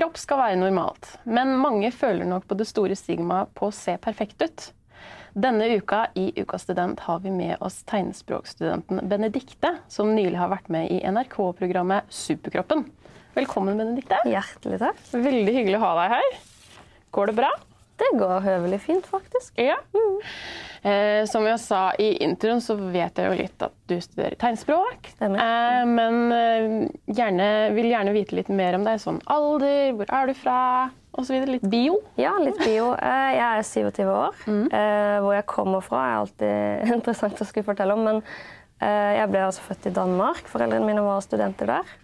Kropp skal være normalt, men mange føler nok på det store stigmaet på å se perfekt ut. Denne uka i Ukas student har vi med oss tegnspråkstudenten Benedikte, som nylig har vært med i NRK-programmet Superkroppen. Velkommen, Benedikte. Hjertelig takk. Veldig hyggelig å ha deg her. Går det bra? Det går høvelig fint, faktisk. Ja. Eh, som jeg sa i introen, så vet jeg jo litt at du studerer tegnspråk. Eh, men eh, gjerne, vil gjerne vite litt mer om deg. Sånn alder, hvor er du fra, osv. Litt bio. Ja, litt bio. Eh, Jeg er 27 år. Eh, Hvor jeg kommer fra er alltid interessant å skulle fortelle om. Men eh, jeg ble altså født i Danmark. Foreldrene mine var studenter der.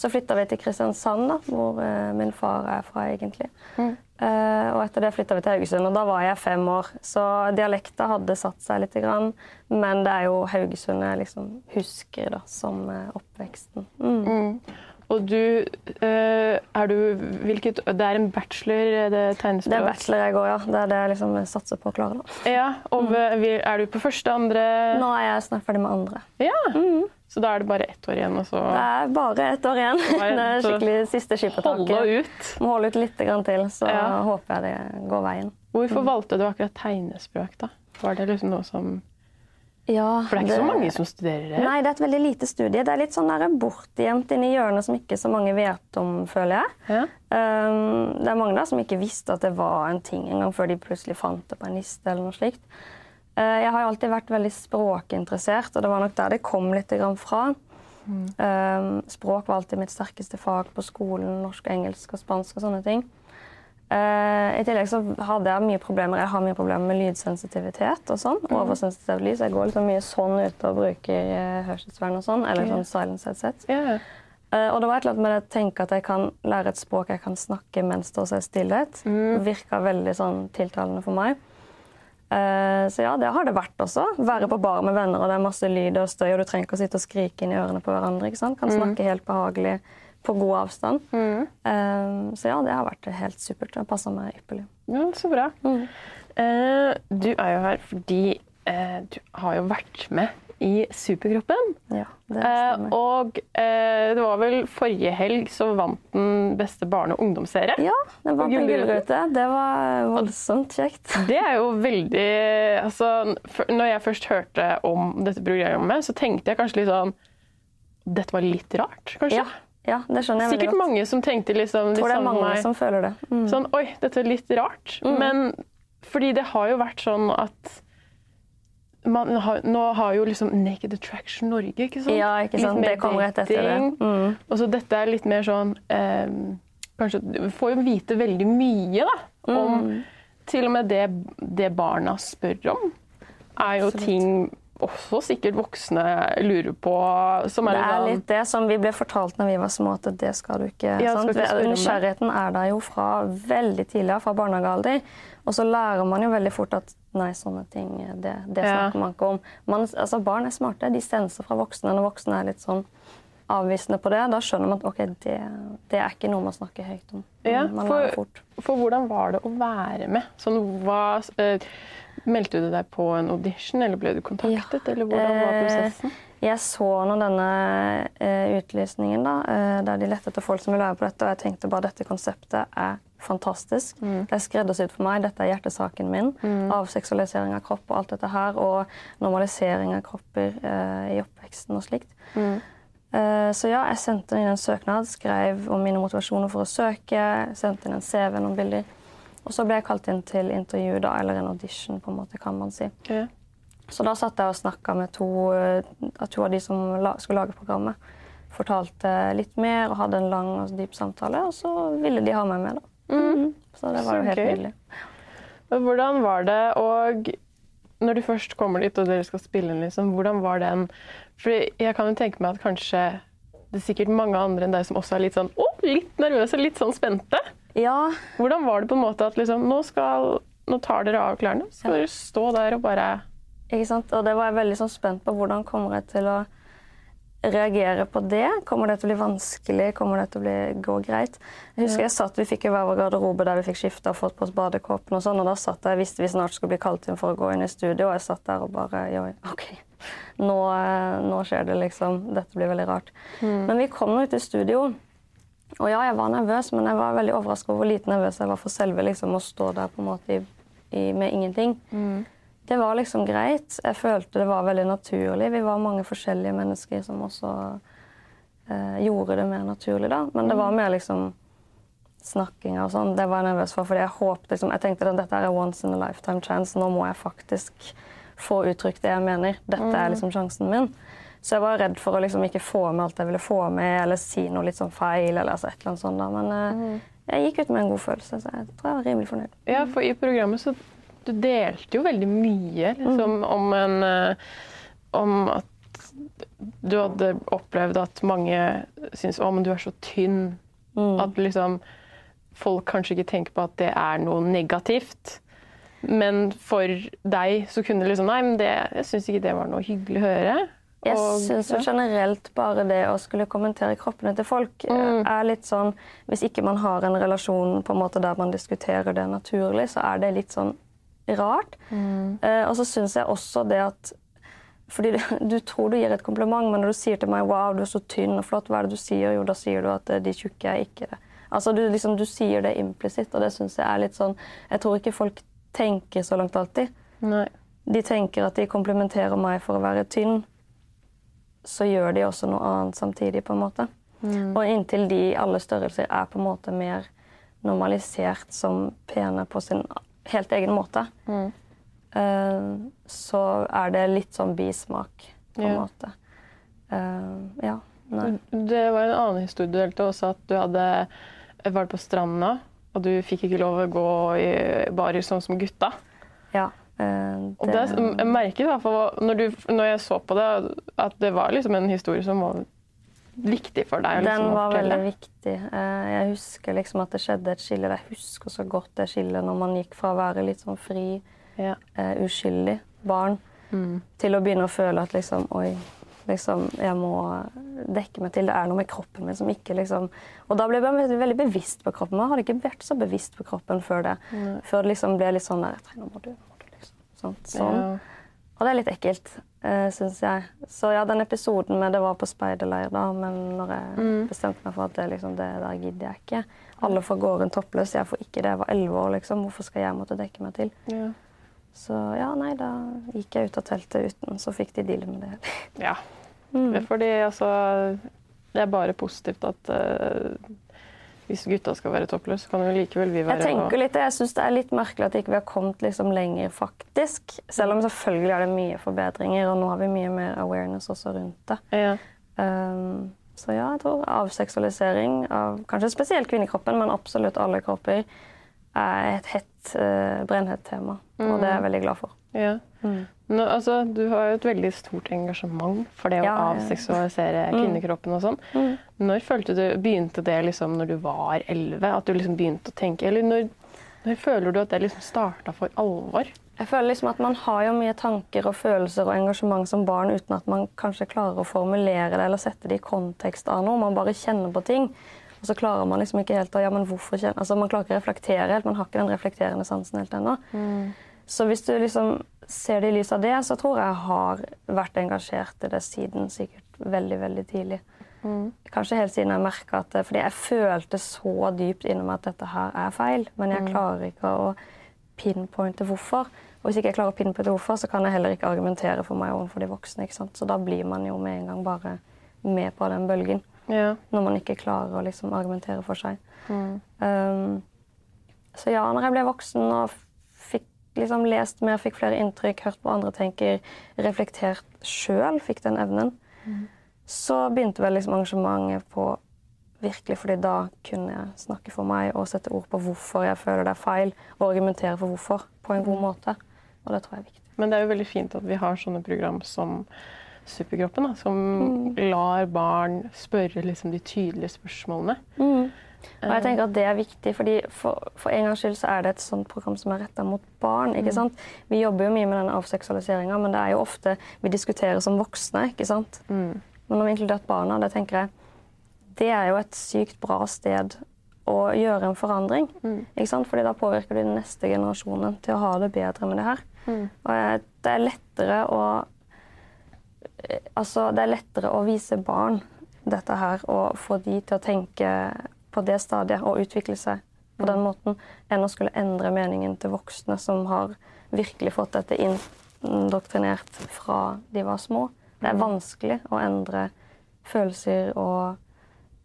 Så flytta vi til Kristiansand, da, hvor min far er fra egentlig. Eh, Og etter det flytta vi til Haugesund, og da var jeg fem år. Så dialekta hadde satt seg litt, grann, men det er jo Haugesund jeg liksom husker da, som eh, oppveksten. Mm. Og du, eh, er du hvilket, Det er en bachelor, det tegnspråk? Det er bachelor jeg går, ja. Det er det jeg liksom satser på å klare. da. Ja, og mm. Er du på første, andre Nå er jeg snart ferdig med andre. Ja. Så da er det bare ett år igjen, og så Det er bare ett år igjen. Det er skikkelig siste holde ut. Må holde ut litt til, så Ja. håper jeg det går veien. Hvorfor valgte du akkurat tegnespråk, da? Var det liksom noe som Ja, For det er ikke så mange som studerer det. Nei, det er et veldig lite studie. Det er litt sånn bortgjemt inni hjørnet som ikke så mange vet om, føler jeg. Ja. Um, det er mange da som ikke visste at det var en ting engang før de plutselig fant det på en liste eller noe slikt. Uh, jeg har alltid vært veldig språkinteressert, og det var nok der det kom litt fra. Mm. språk var alltid mitt sterkeste fag på skolen. Norsk, engelsk og spansk og sånne ting. Uh, I tillegg så hadde jeg mye problemer Jeg har mye problemer med lydsensitivitet og sånn. Oversensitivt lys. Jeg går liksom mye sånn ute og bruker hørselsvern og sånn. Eller sånn silence headset. Yeah. Eh, og det var et eller annet med å tenke at jeg kan lære et språk jeg kan snakke mens det også er stillhet. Virka veldig sånn tiltalende for meg. Eh, så ja, det har det vært også. Være på bar med venner, og det er masse lyd og støy, og du trenger ikke å sitte og skrike inn i ørene på hverandre. ikke sant? Kan snakke helt behagelig på god avstand. Eh, så ja, det har vært helt supert. Det har passa meg ypperlig. ja, så bra. Eh, du er jo her fordi uh, du har jo vært med i Superkroppen. Ja, det Eh, stemmer. og eh, det var vel forrige helg så vant den beste barne- og ungdomsserie. Ja, den vant en Gullrute. Det var voldsomt kjekt. Det er jo veldig altså, Når jeg først hørte om dette programmet, så tenkte jeg kanskje litt sånn Dette var litt rart, kanskje? Ja, ja det skjønner jeg Sikkert mange som tenkte liksom tror det er liksom mange meg, som føler det. Mm. Sånn Oi, dette er litt rart. Men fordi det har jo vært sånn at har, nå har jo liksom Naked Attraction Norge, ikke sant? Ja, ikke Litt sant? mer Det kommer rett etter det. Mm. Og så dette er litt mer sånn eh, Kanskje Du får jo vite veldig mye, da. Om Mm. til og med det, det barna spør om, er jo ting også sikkert voksne lurer på. Som er, Det er litt litt det som vi ble fortalt når vi var små, at det skal du ikke. Ja, skal ikke det. Nysgjerrigheten er der jo fra veldig tidlig, av, fra barnehagealder. Og så lærer man jo veldig fort at nei, sånne ting, det, det Ja. snakker man ikke om. Man, altså, barn er smarte. De senser fra voksne. Når voksne er litt sånn avvisende på det, da skjønner man at ok, det, det er ikke noe man snakker høyt om. Ja, man for-. For hvordan var det å være med? Sånn, hva, eh, meldte du deg på en audition, eller ble du kontaktet? Eller hvordan var Eh, prosessen? Jeg så nå denne eh, utlysningen, da, eh, der de lette etter folk som ville være på dette, og jeg tenkte bare dette konseptet er fantastisk. Det er skreddersydd for meg. Dette er hjertesaken min. Mm. Avseksualisering av kropp og alt dette her, og normalisering av kropper eh, i oppveksten og slikt. Eh, så ja, jeg sendte inn en søknad, skrev om mine motivasjoner for å søke, sendte inn en CV, noen bilder. Og så ble jeg kalt inn til intervju, da, eller en audition, på en måte, kan man si. Ja. Så da satt jeg og snakka med to, eh, to av de som la, skulle lage programmet. Fortalte litt mer og hadde en lang og dyp samtale, og så ville de ha meg med. da. Mm. Så det var jo helt nydelig. Hvordan var det og når du først kommer dit og dere skal spille inn, liksom, hvordan var den For jeg kan jo tenke meg at kanskje det er sikkert mange andre enn deg som også er litt sånn å, litt nervøse, litt sånn spente. Ja, Hvordan var det på en måte at liksom, nå, skal, nå tar dere av klærne, skal dere stå der og bare ikke sant? Og det var jeg veldig sånn spent på. Hvordan kommer jeg til å reagere på det? Kommer det til å bli vanskelig? Kommer det til å bli, gå greit? Jeg husker jeg satt, Vi fikk jo hver vår garderobe der vi fikk skifta og fått på oss badekåpen. og sånn, og Da satt jeg, visste vi snart skulle bli kalt inn for å gå inn i studio, og jeg satt der og bare Oi, OK. Nå, eh, nå skjer det, liksom. Dette blir veldig rart. Men vi kom nå ut i studio, Og ja, jeg var nervøs, men jeg var veldig overraska over hvor lite nervøs jeg var for selve liksom, å stå der på en måte i, i, med ingenting. Mm. Det var liksom greit. Jeg følte det var veldig naturlig. Vi var mange forskjellige mennesker som også eh, gjorde det mer naturlig, da. Men det var mer liksom snakkinga og sånn. Det var jeg nervøs for, fordi jeg håpte liksom, Jeg tenkte at dette er once in a lifetime chance. Nå må jeg faktisk få uttrykt det jeg mener. Dette er liksom sjansen min. Så jeg var redd for å liksom ikke få med alt jeg ville få med, eller si noe litt sånn feil. eller altså et eller annet sånt da. Men mm. jeg gikk ut med en god følelse, så jeg tror jeg var rimelig fornøyd. Ja, for i programmet så du delte jo veldig mye liksom, om en eh, Om at du hadde opplevd at mange syntes å, men du er så tynn. At liksom folk kanskje ikke tenker på at det er noe negativt. Men for deg så kunne det liksom Nei, men det, jeg syns ikke det var noe hyggelig å høre. Jeg syns generelt bare det å skulle kommentere kroppene til folk mm. er litt sånn Hvis ikke man har en relasjon på en måte der man diskuterer det naturlig, så er det litt sånn rart. Eh, og så syns jeg også det at fordi du, du tror du gir et kompliment, men når du sier til meg 'wow, du er så tynn og flott', hva er det du sier? Jo, da sier du at eh, de tjukke er ikke det. Altså, du, liksom, du sier det implisitt, og det syns jeg er litt sånn Jeg tror ikke folk tenker så langt alltid. Nei. De tenker at de komplimenterer meg for å være tynn, så gjør de også noe annet samtidig, på en måte. Og inntil de i alle størrelser er på en måte mer normalisert som pene på sin helt egen måte, eh, så er det litt sånn bismak, på en Ja. måte. Uh, ja. Nei. Det var en annen historie du delte også, at du hadde vært på stranda, og du fikk ikke lov å gå i barer sånn som gutta. Ja. Eh, Og det, jeg merket i hvert fall når, du, når jeg så på det, at det var liksom en historie som var viktig for deg. Liksom, Den var veldig viktig. Eh, Jeg husker liksom at det skjedde et skille. Jeg husker så godt det skillet når man gikk fra å være litt sånn fri, Ja. uh, uskyldig barn, Mm. til å begynne å føle at liksom Oi, liksom, jeg må dekke meg til. Det er noe med kroppen min som ikke liksom Og da ble jeg veldig, veldig bevisst på kroppen. Jeg hadde ikke vært så bevisst på kroppen før det. Før det liksom ble litt sånn der Nå må du, liksom. Sånn. Ja. Og det er litt ekkelt, uh, syns jeg. Så ja, den episoden med det var på speiderleir, da, men når jeg Mm. bestemte meg for at det, liksom, det der gidder jeg ikke. Alle får gå rundt toppløs, jeg får ikke det. Jeg var elleve år, liksom. Hvorfor skal jeg måtte dekke meg til? Ja. Så ja, nei, da gikk jeg ut av teltet uten, så fikk de deale med det. ja. Mm. Fordi altså Det er bare positivt at eh, hvis gutta skal være toppløse, kan jo likevel vi være Jeg tenker litt, jeg syns det er litt merkelig at ikke vi har kommet liksom lenger, faktisk. Selv om selvfølgelig er det mye forbedringer, og nå har vi mye mer awareness også rundt det. ja. Um, så ja, jeg tror avseksualisering av kanskje spesielt kvinnekroppen, men absolutt alle kropper, er et hett, uh, brennhett tema. Og det er jeg veldig glad for. Ja. Nå, altså, du har jo et veldig stort engasjement for det å avseksualisere ja. avseksualisere kvinnekroppen og sånn. Når følte du, begynte det liksom når du var elleve? At du liksom begynte å tenke Eller når, når føler du at det liksom starta for alvor? Jeg føler liksom at Man har jo mye tanker og følelser og engasjement som barn uten at man kanskje klarer å formulere det eller sette det i kontekst av noe. Man bare kjenner på ting. Og så klarer man liksom ikke helt å, ja, men hvorfor kjenne, altså Man klarer ikke å reflektere helt. Man har ikke den reflekterende sansen helt ennå. Så hvis du liksom ser det i lys av det, så tror jeg jeg har vært engasjert i det siden sikkert veldig, veldig tidlig. Kanskje helt siden jeg merka at Fordi jeg følte så dypt inni meg at dette her er feil, men jeg klarer ikke å pinpointe hvorfor. Og hvis ikke jeg klarer å pinpointe hvorfor, så kan jeg heller ikke argumentere for meg overfor de voksne. ikke sant? Så da blir man jo med en gang bare med på den bølgen. Ja. Når man ikke klarer å liksom argumentere for seg. Um, så ja, når jeg ble voksen og liksom lest mer, fikk flere inntrykk, hørt på andre tenker, reflektert sjøl, fikk den evnen, så begynte vel liksom engasjementet på virkelig, fordi da kunne jeg snakke for meg og sette ord på hvorfor jeg føler det er feil, og argumentere for hvorfor på en god måte. Og det tror jeg er viktig. Men det er jo veldig fint at vi har sånne program som Superkroppen, da, som lar barn spørre liksom de tydelige spørsmålene. Og jeg tenker at det er viktig, fordi for, for en gangs skyld så er det et sånt program som er retta mot barn. ikke sant? Vi jobber jo mye med den avseksualiseringa, men det er jo ofte vi diskuterer som voksne. ikke sant? Men når vi har inkludert barna, det tenker jeg, det er jo et sykt bra sted å gjøre en forandring. ikke sant? Fordi da påvirker du den neste generasjonen til å ha det bedre med det her. Og jeg, det er lettere å Altså, det er lettere å vise barn dette her og få de til å tenke på det stadiet og utvikle seg på den måten, enn å skulle endre meningen til voksne som har virkelig fått dette indoktrinert fra de var små. Det er vanskelig å endre følelser og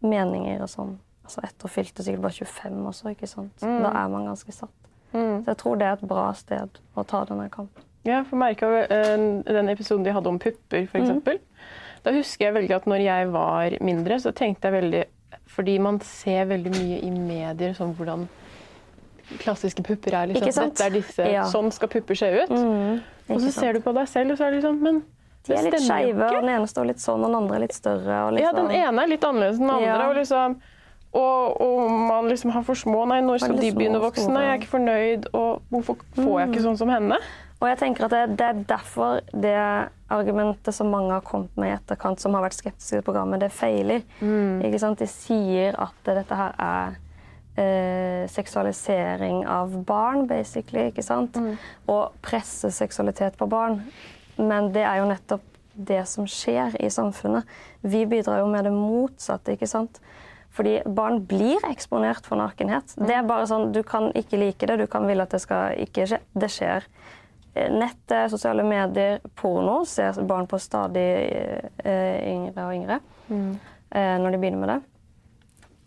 meninger og sånn. Altså etter fylte sikkert bare 25 også, ikke sant. Da er man ganske satt. Så jeg tror det er et bra sted å ta denne kampen. Ja, for merka den episoden de hadde om pupper, f.eks. Da husker jeg veldig at når jeg var mindre, så tenkte jeg veldig Fordi man ser veldig mye i medier sånn hvordan klassiske pupper er. Liksom. Ikke sant? Dette er disse, Ja. Sånn skal pupper se ut. og så sant? ser du på deg selv, og så er det liksom Men De det er litt stemmer jo skeive, ikke. og den ene står litt sånn, og den andre er litt større. Og Ja, liksom, den ene er litt annerledes enn den andre. Ja. Og, liksom, og, og man liksom har for små. Nei, når skal de begynne å vokse? Nei, jeg er ikke fornøyd. Og hvorfor får jeg ikke sånn som henne? Og jeg tenker at det, det er derfor det argumentet som mange har kommet med i etterkant, som har vært skeptiske til programmet, det feiler. Ikke sant? De sier at dette her er eh, seksualisering av barn, basically. ikke sant? Og presse seksualitet på barn. Men det er jo nettopp det som skjer i samfunnet. Vi bidrar jo med det motsatte. ikke sant? Fordi barn blir eksponert for nakenhet. Det er bare sånn, Du kan ikke like det, du kan ville at det skal ikke skje. Det skjer. Eh, Nettet, sosiale medier, porno ser barn på stadig eh, yngre og yngre eh, når de begynner med det.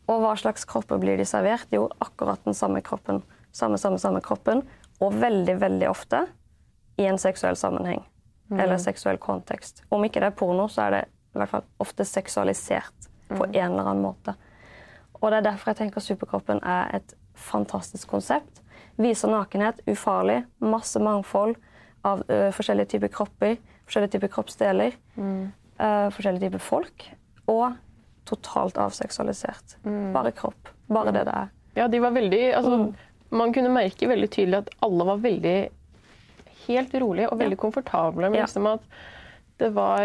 Og hva slags kropper blir de servert? Jo, akkurat den samme kroppen. Samme, samme, samme kroppen. Og veldig, veldig ofte i en seksuell sammenheng. Eller seksuell kontekst. Om ikke det er porno, så er det i hvert fall ofte seksualisert på en eller annen måte. Og det er derfor jeg tenker Superkroppen er et fantastisk konsept. Viser nakenhet, ufarlig, masse mangfold av ø, forskjellige typer kropper, forskjellige typer kroppsdeler, ø, forskjellige typer folk, og totalt avseksualisert. Bare kropp. Bare det det er. Ja, de var veldig altså, Man kunne merke veldig tydelig at alle var veldig helt rolige og veldig komfortable med Ja. liksom at det var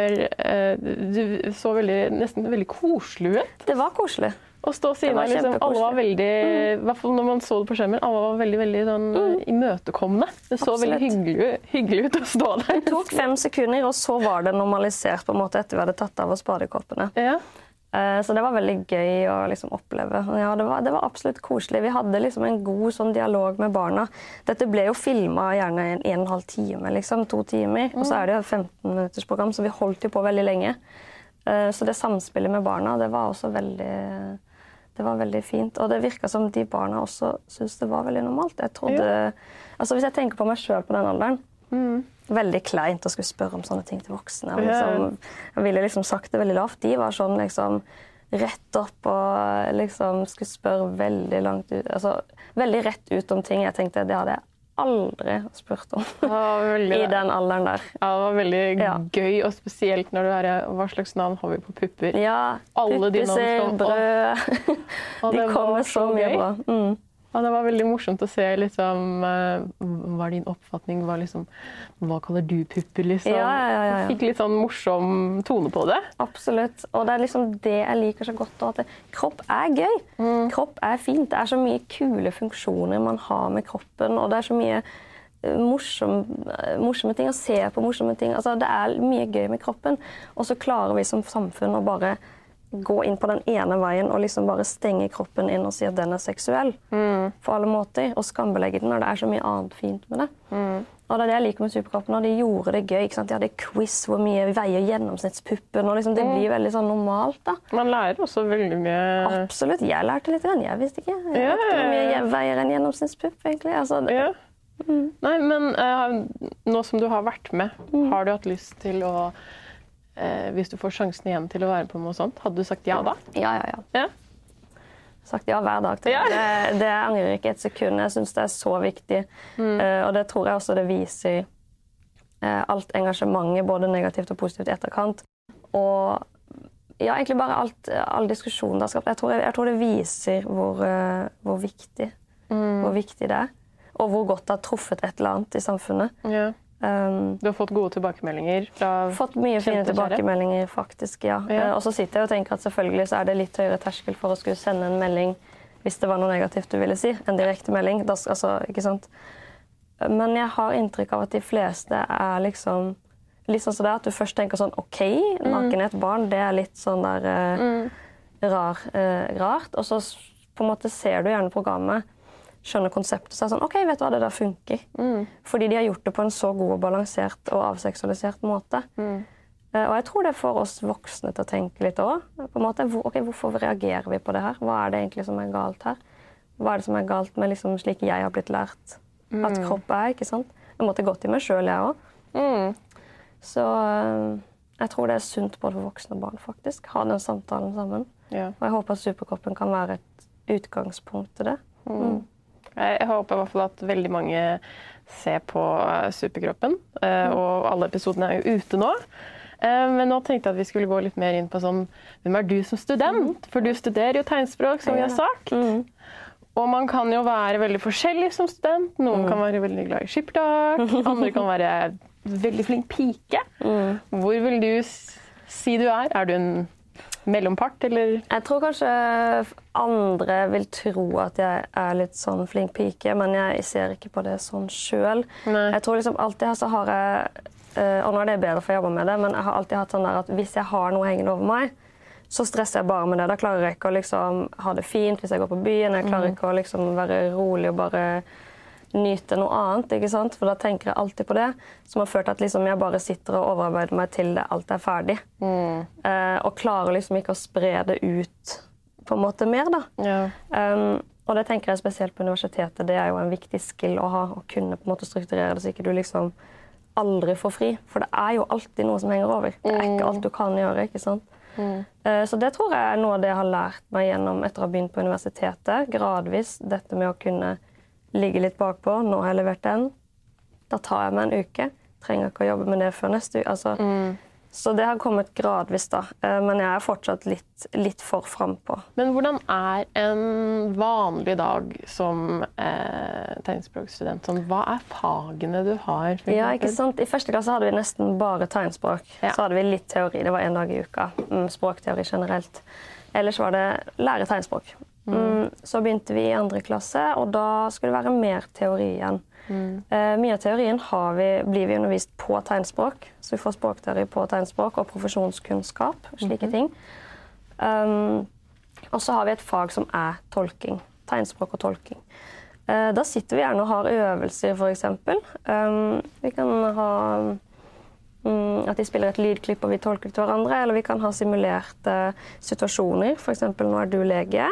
Du så veldig, nesten veldig koselig ut Det var koselig. Å stå siden av. Liksom, alle var veldig, mm. hvert fall når man så det på skjermen, alle var veldig veldig sånn, imøtekommende. Det så veldig hyggelig, hyggelig ut å stå der. Det tok fem sekunder, og så var det normalisert på en måte etter vi hadde tatt av oss badekoppene. Ja. Eh, Så det var veldig gøy å liksom oppleve. Ja, det, var, det var absolutt koselig. Vi hadde liksom en god sånn dialog med barna. Dette ble jo filma gjerne en, en og en halv time, liksom, to timer. Og så er det jo et 15 minutters program, så vi holdt jo på veldig lenge. Eh, Så det samspillet med barna, det var også veldig det var veldig fint. Og det virka som de barna også syntes det var veldig normalt. Jeg trodde, altså Hvis jeg tenker på meg sjøl på den alderen Veldig kleint å skulle spørre om sånne ting til voksne. Liksom, jeg ville liksom sagt det veldig lavt. De var sånn liksom rett opp og liksom skulle spørre veldig langt ut Altså veldig rett ut om ting jeg tenkte det hadde jeg aldri spurt om. Veldig, I den alderen der. ja, det var veldig Ja. gøy, og spesielt når du er Hva slags navn har vi på pupper? Ja, Alle de puppeser, brød De kommer så så mye bra. Mm. Ja, det var veldig morsomt å se liksom, eh, hva er din oppfatning. Hva, liksom, hva kaller du pupper? Liksom. Ja, ja, ja, ja, ja. Fikk litt sånn morsom tone på det. Absolutt. Og det er liksom det jeg liker så godt. At det, kropp er gøy. Mm. Kropp er fint. Det er så mye kule funksjoner man har med kroppen. Og det er så mye eh, morsom, eh, morsomme ting å se på. morsomme ting. Altså, det er mye gøy med kroppen. Og så klarer vi som samfunn å bare gå inn på den ene veien og liksom bare stenge kroppen inn og si at den er seksuell. På alle måter. Og skambelegge den når det er så mye annet fint med det. Og det er det jeg liker med Superkroppen. Og de gjorde det gøy. ikke sant? De hadde quiz hvor mye veier gjennomsnittspuppen. og liksom, Det blir veldig sånn normalt. da. Man lærer også veldig mye. Absolutt. Jeg lærte litt. Jeg visste ikke. Jeg yeah. vet hvor mye veier en gjennomsnittspupp. egentlig. Altså, det- Ja. Nei, men uh, nå som du har vært med, har du hatt lyst til å eh, Hvis du får sjansen igjen til å være på noe sånt, hadde du sagt ja da? ja, ja, ja. Ja. Sagt ja hver dag Ja. det. Det, angrer angrer ikke et sekund. Jeg syns det er så viktig. Eh, og det tror jeg også det viser uh, alt engasjementet, både negativt og positivt, i etterkant. Og ja, egentlig bare alt, all diskusjonen det har skapt. Jeg tror, jeg, tror det viser hvor, uh, hvor, viktig, hvor viktig det er. Og hvor godt det har truffet et eller annet i samfunnet. ja. Um, Du har fått gode tilbakemeldinger fra Fått mye fine tilbakemeldinger, faktisk. ja. Ja. Uh, Og så sitter jeg og tenker at selvfølgelig så er det litt høyere terskel for å skulle sende en melding hvis det var noe negativt du ville si. En direkte melding. Da, altså, ikke sant? Men jeg har inntrykk av at de fleste er liksom litt sånn som det, at du først tenker sånn OK, nakenhet, barn, det er litt sånn der eh, rar, uh, rart. Og så på en måte ser du gjerne programmet, skjønner konseptet, så er det sånn OK, vet du hva, det der funker. Fordi de har gjort det på en så god og balansert og avseksualisert måte. Mm. Og jeg tror det får oss voksne til å tenke litt òg. Okay, hvorfor reagerer vi på det her? Hva er det egentlig som er galt her? Hva er det som er galt med liksom, slik jeg har blitt lært at kropp er? ikke sant? Jeg måtte gått i meg sjøl, jeg òg. Mm. Så eh, jeg tror det er sunt både for voksne og barn. faktisk. Ha den samtalen sammen. Ja. Og jeg håper at Superkroppen kan være et utgangspunkt til det. Jeg jeg håper i hvert fall at veldig mange ser på eh, Superkroppen. eh, Og alle episodene er jo ute nå. Eh, Men nå tenkte jeg at vi skulle gå litt mer inn på sånn Hvem er du som student? For du studerer jo tegnspråk, som vi har sagt. Og man kan jo være veldig forskjellig som student. Noen kan være veldig glad i skippertak. Andre kan være veldig flink pike. Hvor vil du si du er? Er du en mellompart, eller? Jeg tror kanskje andre vil tro at jeg er litt sånn flink pike, men jeg ser ikke på det sånn sjøl. Jeg tror liksom alltid så har jeg eh, Og nå er det bedre for jeg jobber med det, men jeg har alltid hatt sånn der at hvis jeg har noe hengende over meg, så stresser jeg bare med det. Da klarer jeg ikke å liksom ha det fint hvis jeg går på byen. Jeg klarer ikke å liksom være rolig og bare nyte noe annet. ikke sant? For da tenker jeg alltid på det. Som har ført til at liksom jeg bare sitter og overarbeider meg til det alt er ferdig. Eh, og klarer liksom ikke å spre det ut på en måte mer, da. Ja. Um, og det tenker jeg spesielt på universitetet. Det er jo en viktig skill å ha. Å kunne på en måte strukturere det så ikke du liksom aldri får fri. For det er jo alltid noe som henger over. Det er ikke alt du kan gjøre. ikke sant? Mm. Så det tror jeg er noe av det jeg har lært meg gjennom etter å ha begynt på universitetet. Gradvis dette med å kunne ligge litt bakpå. Nå har jeg levert den. Da tar jeg meg en uke. Trenger ikke å jobbe med det før neste uke. Altså, Så det har kommet gradvis, da. Eh, Men jeg er fortsatt litt, litt for frampå. Men hvordan er en vanlig dag som eh, tegnspråkstudent? Sånn, hva er fagene du har? Ja, ikke sant? I første klasse hadde vi nesten bare tegnspråk. Ja. Så hadde vi litt teori. Det var én dag i uka. Mm, språkteori generelt. Ellers var det lære tegnspråk. Mm, så begynte vi i andre klasse, og da skulle det være mer teori igjen. Eh, mye av teorien har vi, blir vi undervist på tegnspråk, så vi får språkteori på tegnspråk og profesjonskunnskap. slike ting. Um, og så har vi et fag som er tolking. Tegnspråk og tolking. Eh, da sitter vi gjerne og har øvelser, f.eks. Um, vi kan ha mm, at de spiller et lydklipp og vi tolker det til hverandre. Eller vi kan ha simulerte situasjoner. F.eks. nå er du lege,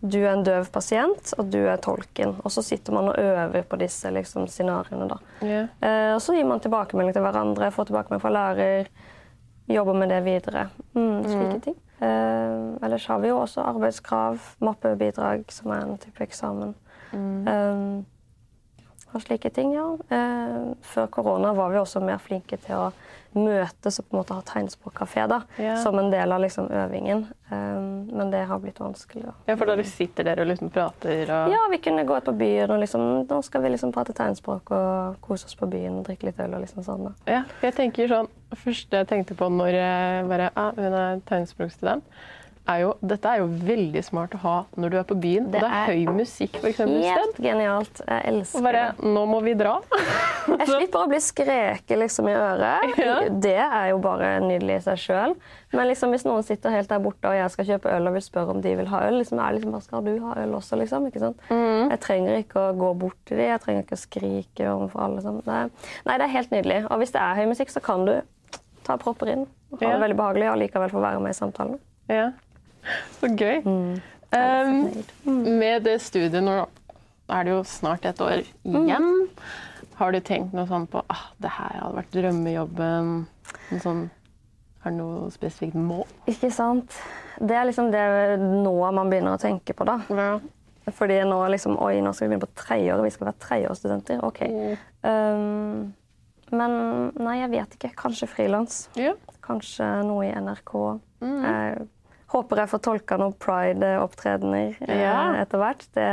du er en døv pasient, og du er tolken. Og så sitter man og øver på disse liksom, scenarioene. Yeah. Eh, og så gir man tilbakemelding til hverandre, får tilbakemelding fra lærer, jobber med det videre. Mm, slike ting. Eh, ellers har vi jo også arbeidskrav, mappebidrag, som er en type eksamen. Eh, og slike ting, ja. Eh, før korona var vi også mer flinke til å møtes og på en måte ha tegnspråkkafé da, Ja. som en del av liksom, øvingen. Um, men det har blitt vanskelig. Da. ja, for dere sitter der og liksom prater og Ja, vi kunne gå ut på byen og liksom, nå skal vi liksom prate tegnspråk og kose oss på byen og drikke litt øl og liksom sånn. da. Ja, jeg tenker sånn, første jeg tenkte på når jeg bare, ah, hun er tegnspråkstudent, er jo dette er jo veldig smart å ha når du er på byen. Det det er høy musikk, for eksempel. Helt genialt. Jeg elsker bare det. Nå må vi dra. Jeg slipper å bli skreket liksom i øret. Ja. Det er jo bare nydelig i seg sjøl. Men liksom, hvis noen sitter helt der borte og jeg skal kjøpe øl og vil spørre om de vil ha øl, liksom, er det liksom, bare, skal du ha øl også, liksom? Ikke sant? Jeg trenger ikke å gå bort til dem, jeg trenger ikke å skrike overfor alle. Liksom. Nei. Nei, det er helt nydelig. Og hvis det er høy musikk, så kan du ta propper inn. Ha Ja. det veldig behagelig og likevel få være med i samtalen. Ja. Så gøy. Mm. Um, med det studiet nå er det jo snart et år igjen. Har du tenkt noe sånn på ah, det her hadde vært drømmejobben? Noe sånn, har du noe spesifikt mål? Ikke sant? Det er liksom det nå man begynner å tenke på, da. Ja. Fordi nå liksom Oi, nå skal vi begynne på tredje år, og vi skal være tredjeårsstudenter. OK. Um, men nei, jeg vet ikke. Kanskje frilans. ja. Kanskje noe i NRK. Jeg håper jeg får tolka noen pride-opptredener eh, Ja. etter hvert. Det,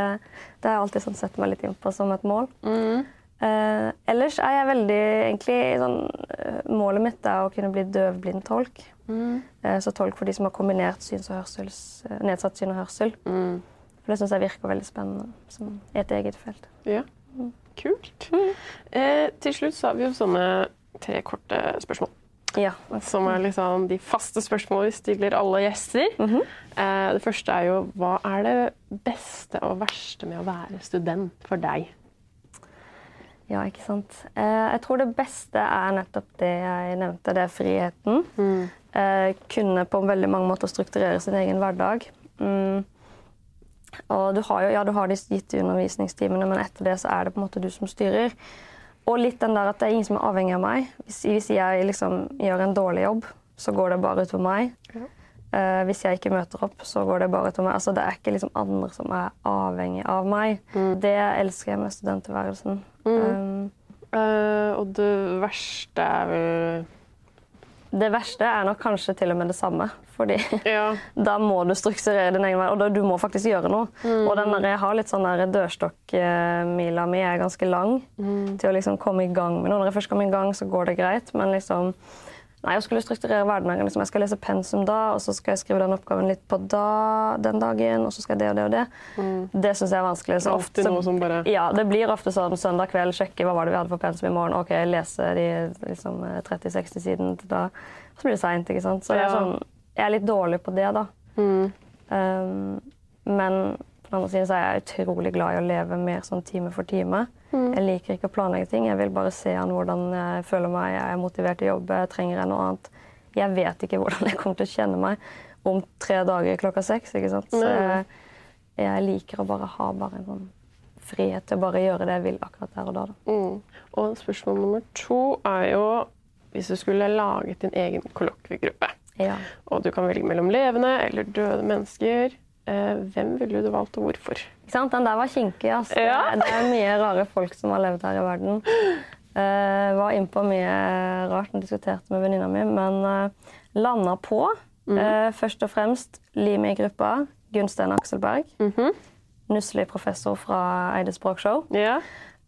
det har jeg alltid sånn sett meg litt inn på som et mål. Mm. Eh, ellers er jeg veldig egentlig sånn, eh, Målet mitt er å kunne bli døvblindtolk. Mm. Eh, så tolk for de som har kombinert syns- og hørsels, eh, nedsatt syn og hørsel. Mm. For det syns jeg virker veldig spennende som i et eget felt. Ja. Kult. Eh, til slutt så har vi jo sånne tre korte spørsmål. Ja. som er liksom de faste spørsmålene vi stiller alle gjester. Eh, det første er jo hva er det beste og verste med å være student for deg? Ja, ikke sant. Eh, jeg tror det beste er nettopp det jeg nevnte, det er friheten. Eh, kunne på veldig mange måter strukturere sin egen hverdag. Mm. Og du har jo ja, du har de gitte undervisningstimene, men etter det så er det på en måte du som styrer. Og litt den der at det er ingen som er avhengig av meg. Hvis, hvis jeg liksom gjør en dårlig jobb, så går det bare utover meg. Eh, hvis jeg ikke møter opp, så går det bare utover meg. Altså, det er ikke liksom andre som er avhengig av meg. Det elsker jeg med studenttilværelsen. Um, uh, og det verste er vel det verste er nok kanskje til og med det samme. Fordi Ja. da må du strukturere din egen vei, og da, du må faktisk gjøre noe. Og den der, jeg har litt sånn der dørstokkmila mi er ganske lang til å liksom komme i gang med noe. Når jeg først kommer i gang, så går det greit, men liksom Nei, jeg skulle strukturere hverdagen. Liksom, jeg skal lese pensum da, og så skal jeg skrive den oppgaven litt på da, den dagen, og så skal jeg det og det og det. Det syns jeg er vanskelig. Så Det er noe som bare- Ja, det blir ofte sånn søndag kveld, sjekke hva var det vi hadde for pensum i morgen. OK, lese de liksom, 30-60 siden til da. Så blir det seint, ikke sant. Så jeg, er sånn, jeg er litt dårlig på det, da. Um, men på den andre siden så er jeg utrolig glad i å leve mer sånn time for time. Jeg liker ikke å planlegge ting. Jeg vil bare se an hvordan jeg føler meg. Jeg er motivert til å jobbe. Trenger jeg noe annet? Jeg vet ikke hvordan jeg kommer til å kjenne meg om tre dager klokka seks. ikke sant? Så jeg, jeg liker å bare ha bare en sånn frihet til å bare gjøre det jeg vil akkurat der og da. da. Mm. Og spørsmål nummer to er jo hvis du skulle laget din egen kollokviegruppe, Ja. og du kan velge mellom levende eller døde mennesker, hvem ville du valgt, og hvorfor? Ikke sant? Den der var kinkig. Altså. Ja. det er mye rare folk som har levd her i verden. Uh, var innpå mye rart og diskuterte med venninna mi, men uh, landa på eh, først og fremst limet i gruppa, Gunstein Akselberg. Nusselig professor fra Eide språkshow. Ja.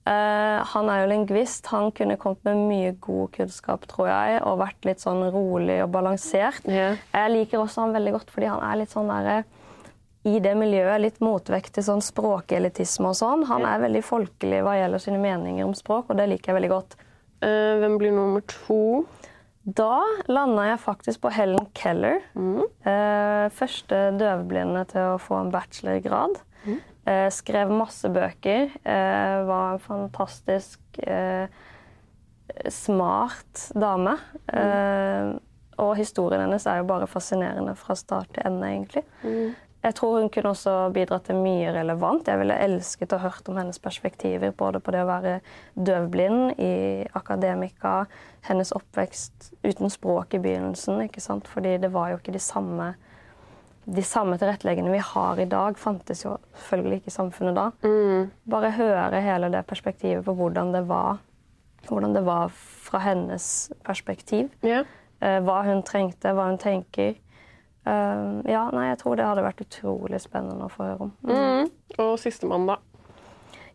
Uh, han er jo lingvist. Han kunne kommet med mye god kunnskap, tror jeg, og vært litt sånn rolig og balansert. Ja. Jeg liker også han veldig godt fordi han er litt sånn derre i det miljøet litt motvekt til sånn språkelitisme og sånn. Han er veldig folkelig hva gjelder sine meninger om språk, og det liker jeg veldig godt. Uh, hvem blir nummer to? Da landa jeg faktisk på Helen Keller. Eh, første døvblinde til å få en bachelorgrad. Eh, skrev masse bøker. Var en fantastisk smart dame. Eh, og historien hennes er jo bare fascinerende fra start til ende, egentlig. Jeg tror hun kunne også bidratt til mye relevant. Jeg ville elsket å hørt om hennes perspektiver både på det å være døvblind i akademika, hennes oppvekst uten språk i begynnelsen, ikke sant? fordi det var jo ikke de samme de samme tilretteleggene vi har i dag, fantes jo selvfølgelig ikke i samfunnet da. Bare høre hele det perspektivet på hvordan det var, hvordan det var fra hennes perspektiv. Eh, hva hun trengte, hva hun tenker. Eh, ja, nei, jeg tror det hadde vært utrolig spennende å få høre om. Mm. Og sistemann, da?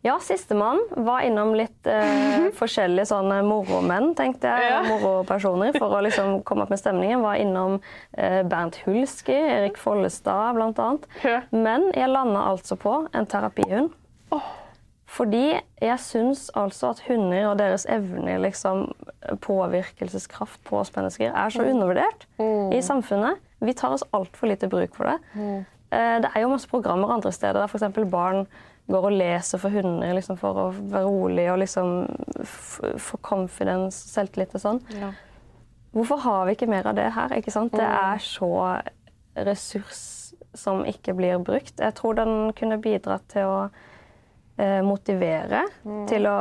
Ja, sistemann var innom litt eh, forskjellige sånne moromenn, tenkte jeg. Ja. Moropersoner, for å liksom komme opp med stemningen. Var innom eh, Bernt Hulski, Erik Follestad annet. Ja. Men jeg landa altså på en terapihund. Fordi jeg syns altså at hunder og deres evner, liksom, påvirkelseskraft på oss mennesker, er så undervurdert i samfunnet. Vi tar oss altfor lite bruk for det. Mm. Det er jo masse programmer andre steder der f.eks. barn går og leser for hunder liksom, for å være rolig og liksom få confidence, selvtillit og sånn. Ja. Hvorfor har vi ikke mer av det her? ikke sant? Det er så ressurs som ikke blir brukt. Jeg tror den kunne bidratt til å eh, motivere. Til å,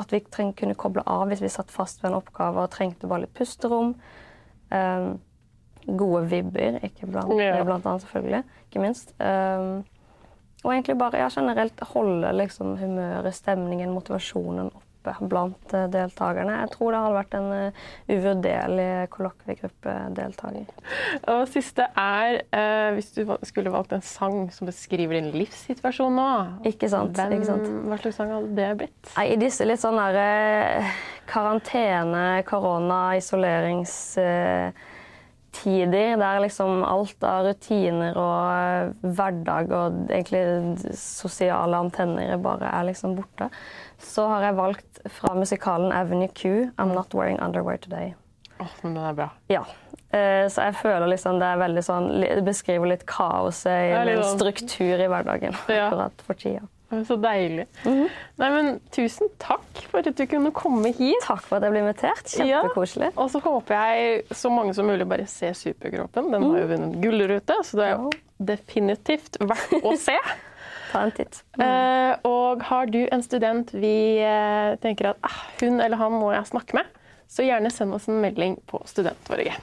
at vi treng, kunne koble av hvis vi satt fast ved en oppgave og trengte bare litt pusterom. Eh, gode vibber, ikke blant, Ja. blant annet selvfølgelig. Ikke minst. Um, og egentlig bare ja, generelt holde liksom, humøret, stemningen, motivasjonen oppe blant uh, deltakerne. Jeg tror det hadde vært en uh, uvurderlig kollokviegruppe-deltaker. Og siste er uh, hvis du skulle valgt en sang som beskriver din livssituasjon nå. Ikke sant, Hvem, ikke sant. Hva slags sang hadde det blitt? Nei, I disse litt sånn der eh, karantene, korona, isoleringstider, der liksom alt av rutiner og eh, hverdag og egentlig sosiale antenner bare er liksom borte, så har jeg valgt fra musikalen Avenue Q, 'I'm Not Wearing Underwear Today'. Åh, men den er bra. Ja. Eh, så jeg føler liksom det er veldig sånn Det beskriver litt kaoset i en sånn- struktur i hverdagen akkurat for tida. Så deilig. Nei, men Tusen takk for at du kunne komme hit. Takk for at jeg ble invitert. Ja. Kjempekoselig. Og så håper jeg så mange som mulig bare ser Superkroppen. Den har jo vunnet gullrute, så det er jo definitivt verdt å se. Ta en titt. Eh, og har du en student vi eh, tenker at ah, hun eller han må jeg snakke med, så gjerne send oss en melding på Studenttorget.